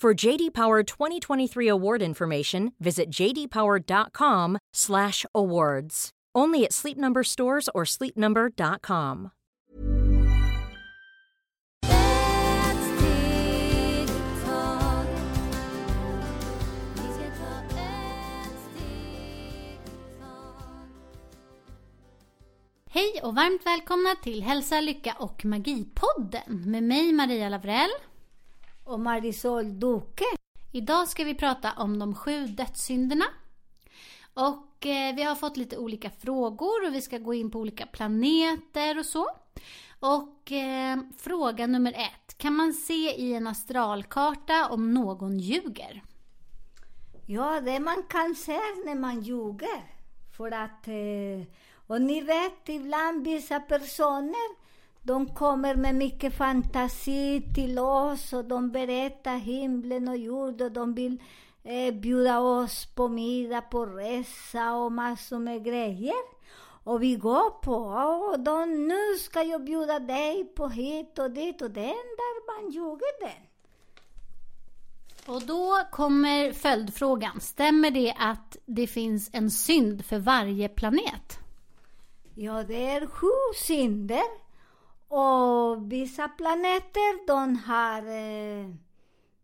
For JD Power 2023 award information, visit jdpower.com/awards. Only at Sleep Number stores or sleepnumber.com. Hej och varmt välkomna till Hälsa, Lycka och Magipodden med mig Maria Lavrell och Marisol Duque. Idag ska vi prata om de sju dödssynderna. Och eh, vi har fått lite olika frågor och vi ska gå in på olika planeter och så. Och eh, fråga nummer ett. Kan man se i en astralkarta om någon ljuger? Ja, det man kan se när man ljuger. För att, eh, och ni vet, ibland vissa personer, de kommer med mycket fantasi till oss och de berättar himlen och jorden och de vill eh, bjuda oss på middag, på resa och massor med grejer. Och vi går på, och de, nu ska jag bjuda dig på hit och dit och det enda man ljuger den. Och då kommer följdfrågan. Stämmer det att det finns en synd för varje planet? Ja, det är sju synder. Och vissa planeter, de har eh,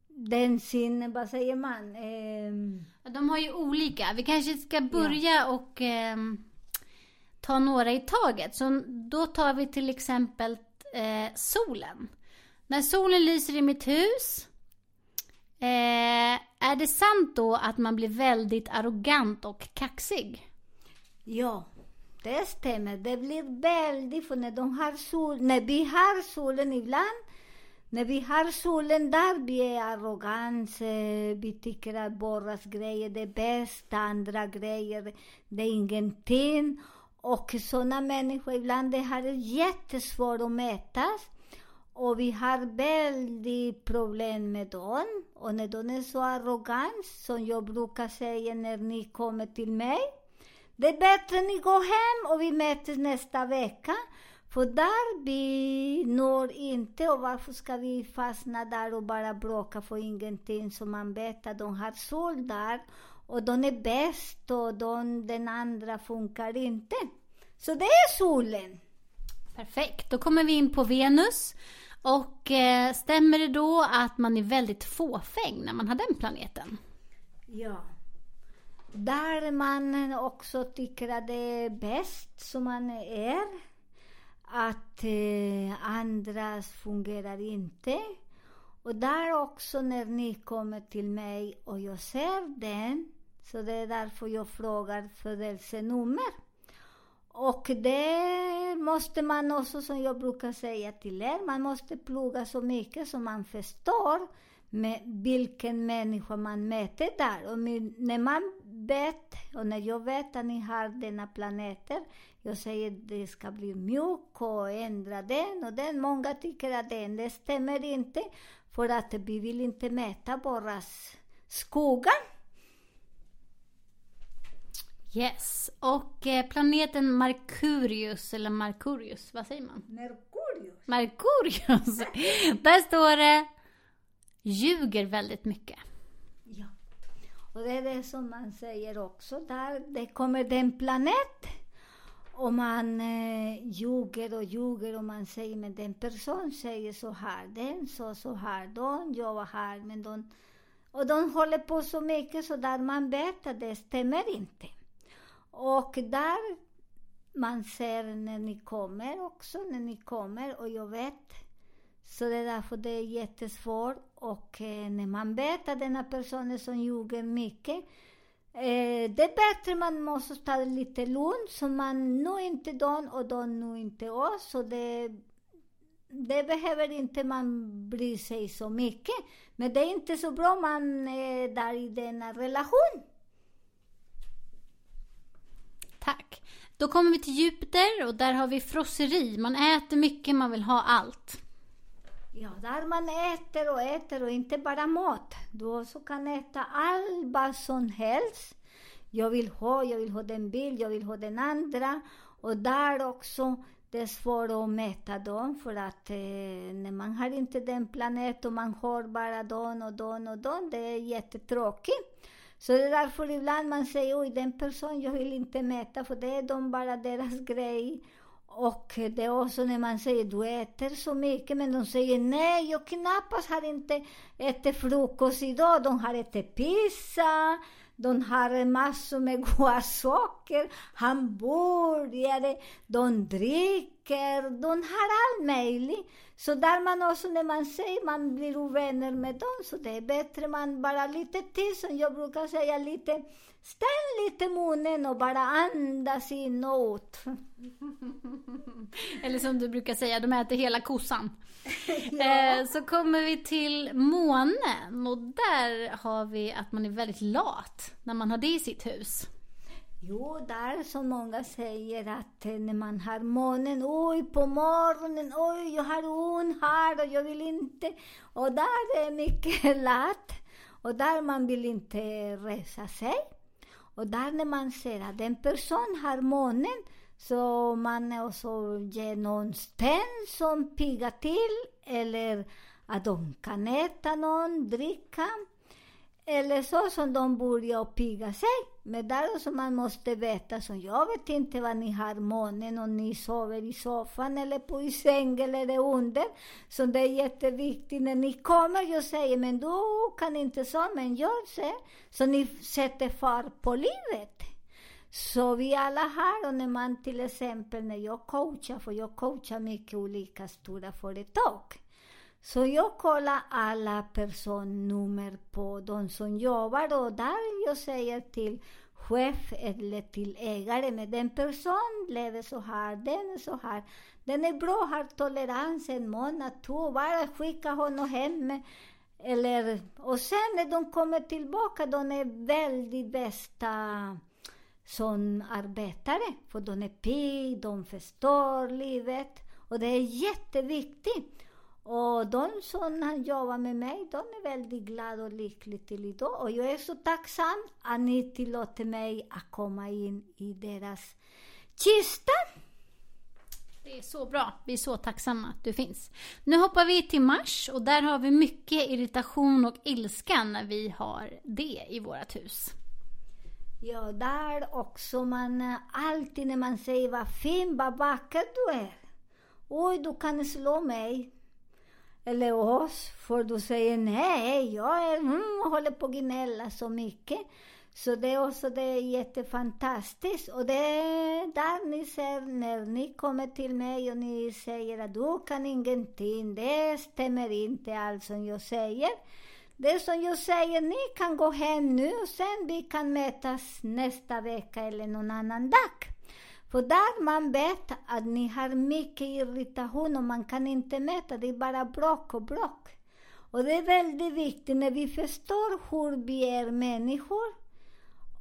den sin, vad säger man? Eh, Ja, De har ju olika. Vi kanske ska börja och ehm, ta några i taget. Så då tar vi till exempel eh, solen. När solen lyser i mitt hus, eh, är det sant då att man blir väldigt arrogant och kaxig? ja, det stämmer. Det blir väldigt, för när de har sol, när vi har solen ibland, när vi har solen där, vi är arrogans, vi tycker att våra grejer är bäst, andra grejer, det är ingenting. Och sådana människor ibland, det har jättesvårt att mätas. Och vi har väldigt problem med dem. Och när de är så arrogant, som jag brukar säga när ni kommer till mig, det är bättre ni går hem och vi möts nästa vecka. För där vi når inte och varför ska vi fastna där och bara bråka för ingenting som man vet att de har sol där och de är bäst och de, den andra funkar inte. Så det är solen. Perfekt, då kommer vi in på Venus. Och eh, stämmer det då att man är väldigt fåfäng när man har den planeten? Ja. Där man också tycker att det är bäst som man är. Att eh, andras fungerar inte. Och där också när ni kommer till mig och jag ser den, så det är därför jag frågar födelsenummer. Och det måste man också, som jag brukar säga till er, man måste plugga så mycket som man förstår med vilken människa man mäter där. Och när man vet, och när jag vet att ni har denna planeter, jag säger att det ska bli mjuk och ändra den och den. Många tycker att den, det stämmer inte, för att vi vill inte mäta våra skogar. Yes, och eh, planeten Merkurius, eller Merkurius, vad säger man? Merkurius. Merkurius! Där står det ljuger väldigt mycket. Ja, och det är det som man säger också där. Det kommer den planet och man eh, ljuger och ljuger och man säger men den person säger så här, den sa så här, de jobbar här, men de... Och de håller på så mycket så där man vet att det stämmer inte. Och där man ser när ni kommer också, när ni kommer och jag vet. Så det är därför det är jättesvårt och eh, när man vet att denna person som ljuger mycket eh, det är bättre man måste ta det lite lugnt så man når inte dem och de når inte oss. Så det, det behöver inte man bry sig så mycket. Men det är inte så bra man är där i denna relation. Tack. Då kommer vi till Jupiter och där har vi frosseri. Man äter mycket, man vill ha allt. Ja, där man äter och äter och inte bara mat. Du också kan äta allt vad som helst. Jag vill ha, jag vill ha den bild, jag vill ha den andra. Och där också, det är svårt att mäta dem för att eh, när man har inte den planeten och man har bara den och den och den, det är jättetråkigt. Så det är därför ibland man säger oj, den personen jag vill inte mäta, för det är de bara deras grej. Och det är också när man säger du äter så mycket, men de säger nej, jag knappast har inte ätit frukost idag. De har ätit pizza, de har massor med goda saker, hamburgare, de dricker, de har allt möjligt. Så där man också, när man säger man blir ovänner med dem, så det är bättre man bara lite till, som jag brukar säga, lite stäng lite munnen och bara andas in och ut. Eller som du brukar säga, de äter hela kossan. ja. eh, så kommer vi till månen och där har vi att man är väldigt lat när man har det i sitt hus. Jo, där som många säger att eh, när man har månen, oj på morgonen, oj jag har ont här och jag vill inte. Och där är mycket lat. Och där man vill inte resa sig. Och där när man ser att en person har månen, så man också ger någon sten som piggar till, eller att de kan äta någon, dricka. Eller så som de börjar pigga sig. Men där som man måste veta, så jag vet inte vad ni har månen och ni sover i soffan eller på i sängen eller under. Så det är jätteviktigt när ni kommer. Jag säger, men du kan inte så, men gör så. Så ni sätter fart på livet. Så vi alla har, och när man till exempel när jag coachar, för jag coachar mycket olika stora företag. Så jag kollar alla personnummer på de som jobbar och där jag säger till chef eller till ägare, men den person lever så här, den är så här. Den är bra, har tolerans en månad, två, bara skicka honom hem. Eller, och sen när de kommer tillbaka, de är väldigt bästa som arbetare, för de är pigga, de förstår livet. Och det är jätteviktigt. Och de som jobbar med mig, de är väldigt glada och lyckliga till idag. Och jag är så tacksam att ni tillåter mig att komma in i deras kista. Det är så bra. Vi är så tacksamma att du finns. Nu hoppar vi till Mars och där har vi mycket irritation och ilska när vi har det i vårt hus. Ja, där också man alltid när man säger vad fin, vad vacker du är. Oj, du kan slå mig eller oss, för du säger nej, jag är, mm, håller på att gnälla så mycket. Så det är också det är jättefantastiskt. Och det är där ni ser, när ni kommer till mig och ni säger att du kan ingenting, det stämmer inte allt som jag säger. Det är som jag säger, ni kan gå hem nu och sen vi kan mötas nästa vecka eller någon annan dag. För där man vet att ni har mycket irritation och man kan inte mäta, det är bara bråk och bråk. Och det är väldigt viktigt när vi förstår hur vi är människor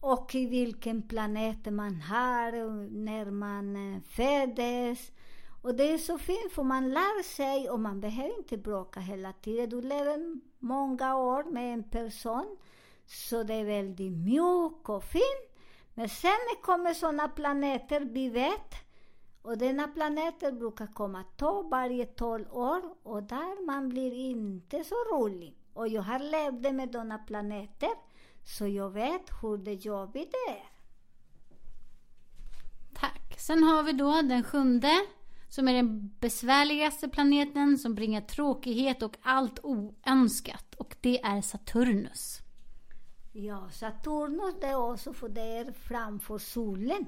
och i vilken planet man har, när man eh, föddes. Och det är så fint för man lär sig och man behöver inte bråka hela tiden. Du lever många år med en person, så det är väldigt mjukt och fint. Men sen kommer sådana planeter, vi vet, och denna planeter brukar komma två varje tolv år och där man blir inte så rolig. Och jag har levt med sådana planeter, så jag vet hur det jobbigt det är. Tack. Sen har vi då den sjunde, som är den besvärligaste planeten som bringar tråkighet och allt oönskat. Och det är Saturnus. Ja, Saturnus det är också för det är framför solen.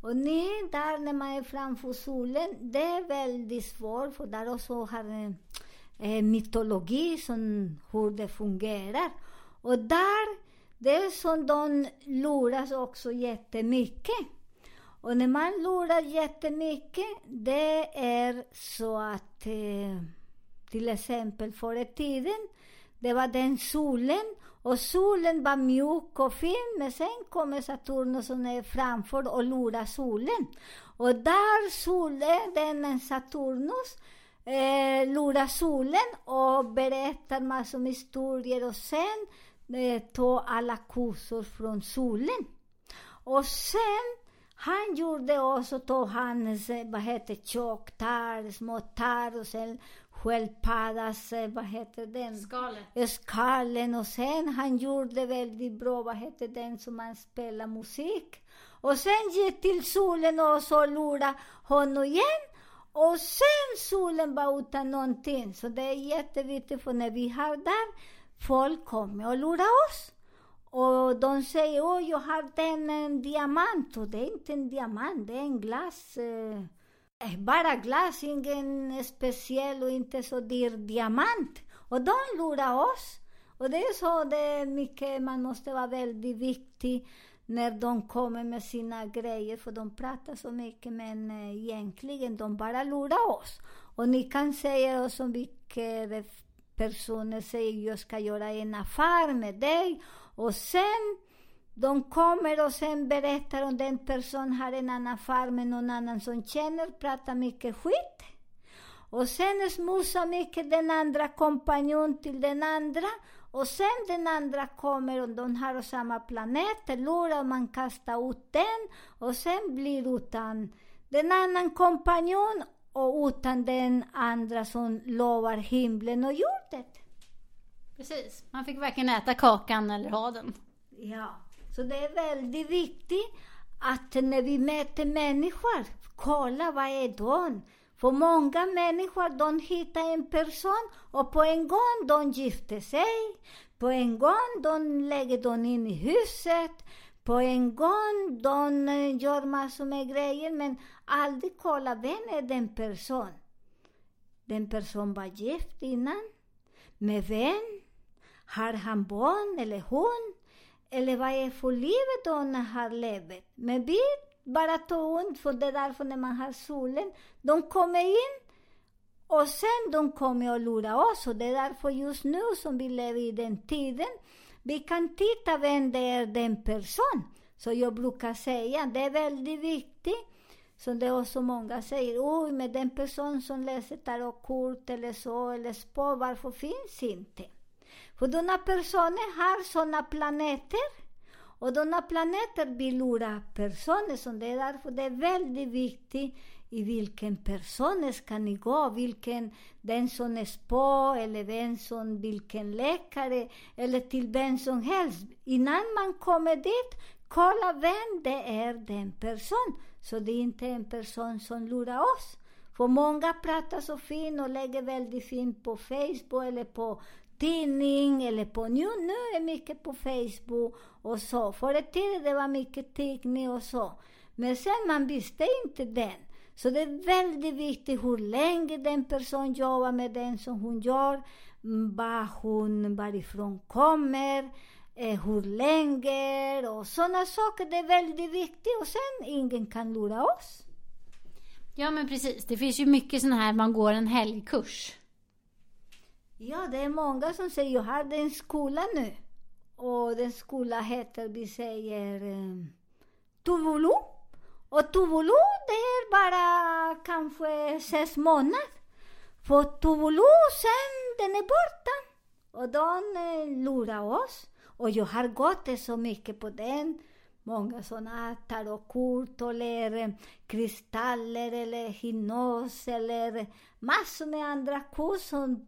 Och ni där när man är framför solen, det är väldigt svårt för där också har en eh, mytologi som hur det fungerar. Och där, det är som de luras också jättemycket. Och när man lurar jättemycket, det är så att eh, till exempel förr i tiden, det var den solen och solen var mjuk och fin, men sen kommer Saturnus som är framför och lurar solen. Och där solen, den Saturnus, eh, lurar solen och berättar massor med historier och sen eh, tar alla kossor från solen. Och sen han gjorde också, tog hans, vad heter tjocktarr, små tarr och sen sköldpaddas, vad heter den? Skalen. Skallen och sen han gjorde väldigt bra, vad heter den som man spelar musik? Och sen gick till solen och så lurade honom igen. Och sen solen var utan någonting. Så det är jätteviktigt för när vi har där, folk kommer och lurar oss. Och de säger, åh, jag har den en diamant. Och det är inte en diamant, det är en glass. Eh, eh Eh, bara glas, ingen speciell och inte så dyr diamant. Och de lurar oss. Och det är så det är mycket, man måste vara väldigt viktig när de kommer med sina grejer, för de pratar så mycket, men eh, egentligen de bara lurar oss. Och ni kan säga så mycket personer säger, jag ska göra en affär med dig och sen, de kommer och sen berättar om den personen har en annan affär med någon annan som känner, pratar mycket skit. Och sen smusar mycket den andra kompanjon till den andra. Och sen den andra kommer och de har samma planet, lurar man kastar ut den. Och sen blir utan den annan kompanjon och utan den andra som lovar himlen och jorden. Precis, man fick varken äta kakan eller ha den. Ja, så det är väldigt viktigt att när vi möter människor, kolla vad är de? För många människor, de hittar en person och på en gång de gifter sig. På en gång de lägger de in i huset. På en gång de eh, gör massor med grejer, men aldrig kolla vem är den person. Den person var gift innan. Med vem? Har han barn eller hon? Eller vad är för livet de har levt? Men vi bara tar ont, för det är därför när man har solen, de kommer in och sen de kommer och lurar oss. Och det är därför just nu som vi lever i den tiden, vi kan titta vem det är den person. Så jag brukar säga, det är väldigt viktigt. som det är också många säger, oj, men den person som läser tarotkort eller så, eller spår, varför finns inte? För denna personer har sådana planeter. Och denna planeter vill lura personer, så det är därför det är väldigt viktigt i vilken person ska ni gå, vilken, den som är spå eller vem som, vilken läkare eller till vem som helst. Innan man kommer dit, kolla vem det är den person. Så det är inte en person som lurar oss. För många pratar så fint och lägger väldigt fint på Facebook eller på tidning eller på nu, nu är mycket på Facebook och så. Förr i tiden det var mycket tidning och så. Men sen man visste inte den. Så det är väldigt viktigt hur länge den personen jobbar med den som hon gör, mm, var hon, varifrån kommer, eh, hur länge och sådana saker. Det är väldigt viktigt och sen ingen kan lura oss. Ja men precis, det finns ju mycket sådana här, man går en helgkurs. Ja, det är många som säger jag har en skola nu. Och den skolan heter, vi säger, eh, Tuvulu. Och Tuvulu, det är bara kanske sex månader. För Tuvulu sen, den är borta. Och de eh, lurar oss. Och jag har gått så mycket på den. Många sådana tarotkort eller eh, kristaller eller hypnos eller massor med andra kort som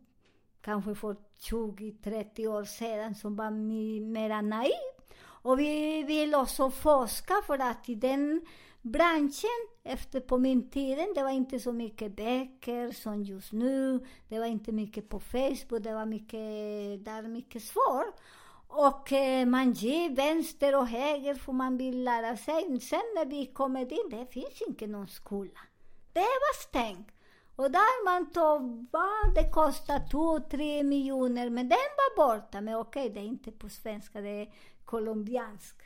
kanske för 20-30 år sedan som var mer naiv. Och vi vill också forska för att i den branschen, efter på min tid, det var inte så mycket böcker som just nu. Det var inte mycket på Facebook, det var mycket, där mycket svårt. Och eh, man ger vänster och höger för man vill lära sig. Sen när vi kommer dit, det finns inte någon skola. Det var stängt. Och där man tog, vad det kostar, två, tre miljoner, men den var borta. Men okej, okay, det är inte på svenska, det är colombiansk.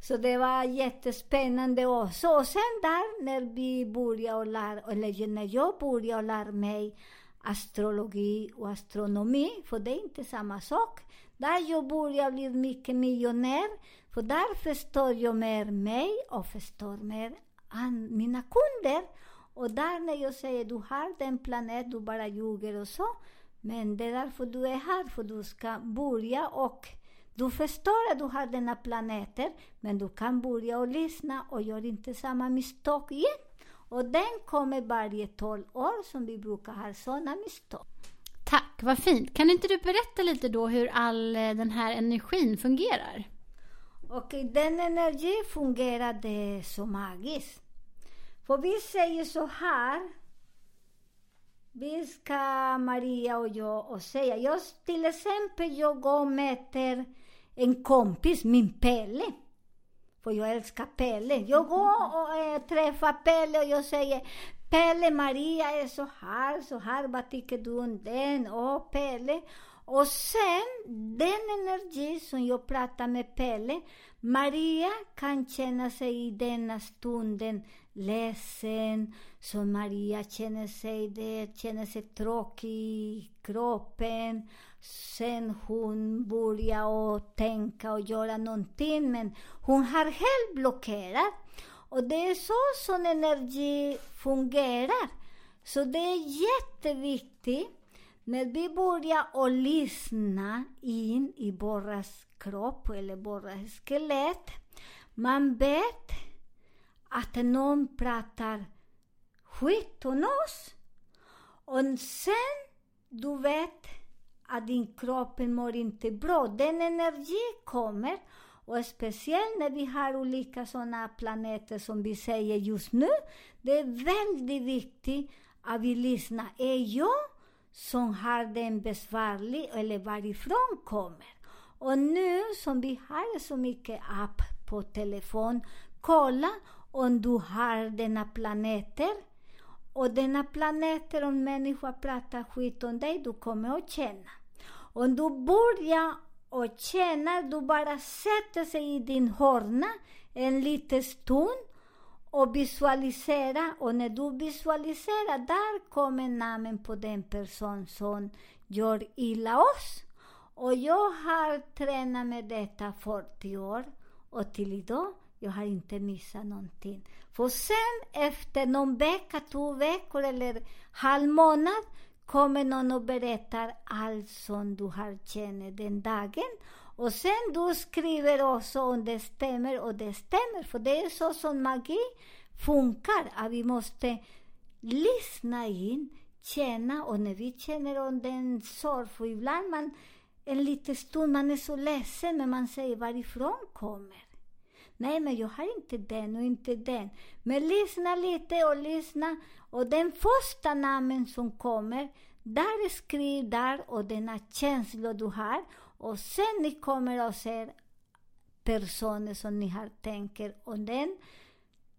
Så det var jättespännande också. Och sen där när vi började lära, eller när jag började lära mig astrologi och astronomi, för det är inte samma sak. Där jag började bli mycket miljonär, för där förstår jag mer mig och förstår mer mina kunder. Och där när jag säger du har den planet, du bara ljuger och så. Men det är därför du är här, för du ska börja och du förstår att du har denna planeter, men du kan börja och lyssna och gör inte samma misstag igen. Och den kommer varje 12 år som vi brukar ha sådana misstag. Tack, vad fint. Kan inte du berätta lite då hur all eh, den här energin fungerar? Och den energin fungerade så magiskt. För vi säger så här, vi ska, Maria och jag, och säga, jag, till exempel, jag går och möter en kompis, min Pelle. För jag älskar Pelle. Jag går och äh, träffar Pelle och jag säger Pelle, Maria är så här, så här, vad tycker du om den? Åh, Pelle. Och sen, den energi som jag pratar med Pelle, Maria kan känna sig i denna stunden ledsen, som Maria känner sig det, känner sig tråkig i kroppen. Sen hon börjar och tänka och göra någonting, men hon har helt blockerat. Och det är så som energi fungerar. Så det är jätteviktigt när vi börjar att lyssna in i våras kropp eller våra skelett. Man vet att någon pratar skit om oss. Och sen, du vet att din kropp mår inte bra. Den energi kommer och speciellt när vi har olika sådana planeter som vi säger just nu. Det är väldigt viktigt att vi lyssnar. Är jag som har den besvärlig eller varifrån kommer? Och nu som vi har så mycket app på telefon, kolla om du har denna planeter. Och denna planeter, om människor pratar skit om dig, du kommer att känna. Om du börjar och känna, du bara sätter sig i din hörna en liten stund och visualisera. Och när du visualiserar, där kommer namnet på den person som gör illa oss. Och jag har tränat med detta 40 år och till idag jag har inte missat någonting. För sen efter någon vecka, två veckor eller halv månad kommer någon och berättar allt som du har känt den dagen. Och sen du skriver också om det stämmer och det stämmer. För det är så som magi funkar. Att vi måste lyssna in, känna och när vi känner om den sorg, för ibland man en liten stund, man är så ledsen men man säger varifrån kommer Nej, men jag har inte den och inte den. Men lyssna lite och lyssna. Och den första namnen som kommer, där skriv där och denna känsla du har. Och sen ni kommer och ser personer som ni har tänker om den.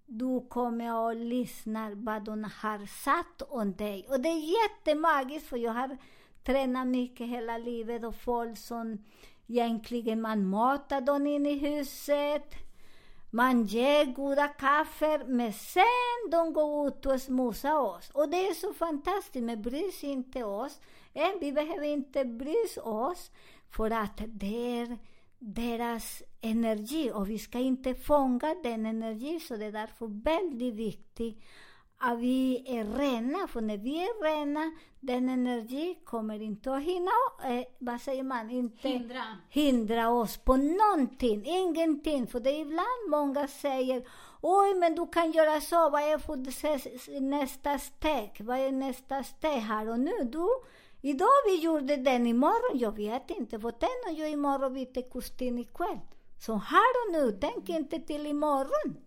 Du kommer och lyssnar vad de har sagt om dig. Och det är jättemagiskt, för jag har tränat mycket hela livet och folk som egentligen man matar dem in i huset man ger goda kaffe, men sen de går ut och smusar oss. Och det är så fantastiskt, men bryr sig inte oss. Eh, vi behöver inte bry oss för att det är deras energi och vi ska inte fånga den energin. Så det är därför väldigt viktigt vi är rena, för när vi är rena, den energi kommer inte att hinna, eh, vad säger man, inte Hindra. hindra oss på någonting, ingenting. För det är ibland många säger, oj men du kan göra så, vad är för nästa steg? Vad är nästa steg här och nu? Du, idag vi gjorde den, imorgon, jag vet inte, för den och jag imorgon byter kostym ikväll. Så här och nu, tänk inte till imorgon.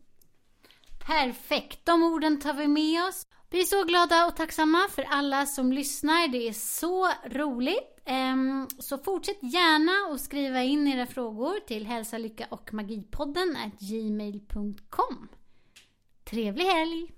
Perfekt, de orden tar vi med oss. Vi är så glada och tacksamma för alla som lyssnar. Det är så roligt. Ehm, så fortsätt gärna att skriva in era frågor till hälsa, lycka och magipodden gmail.com. Trevlig helg!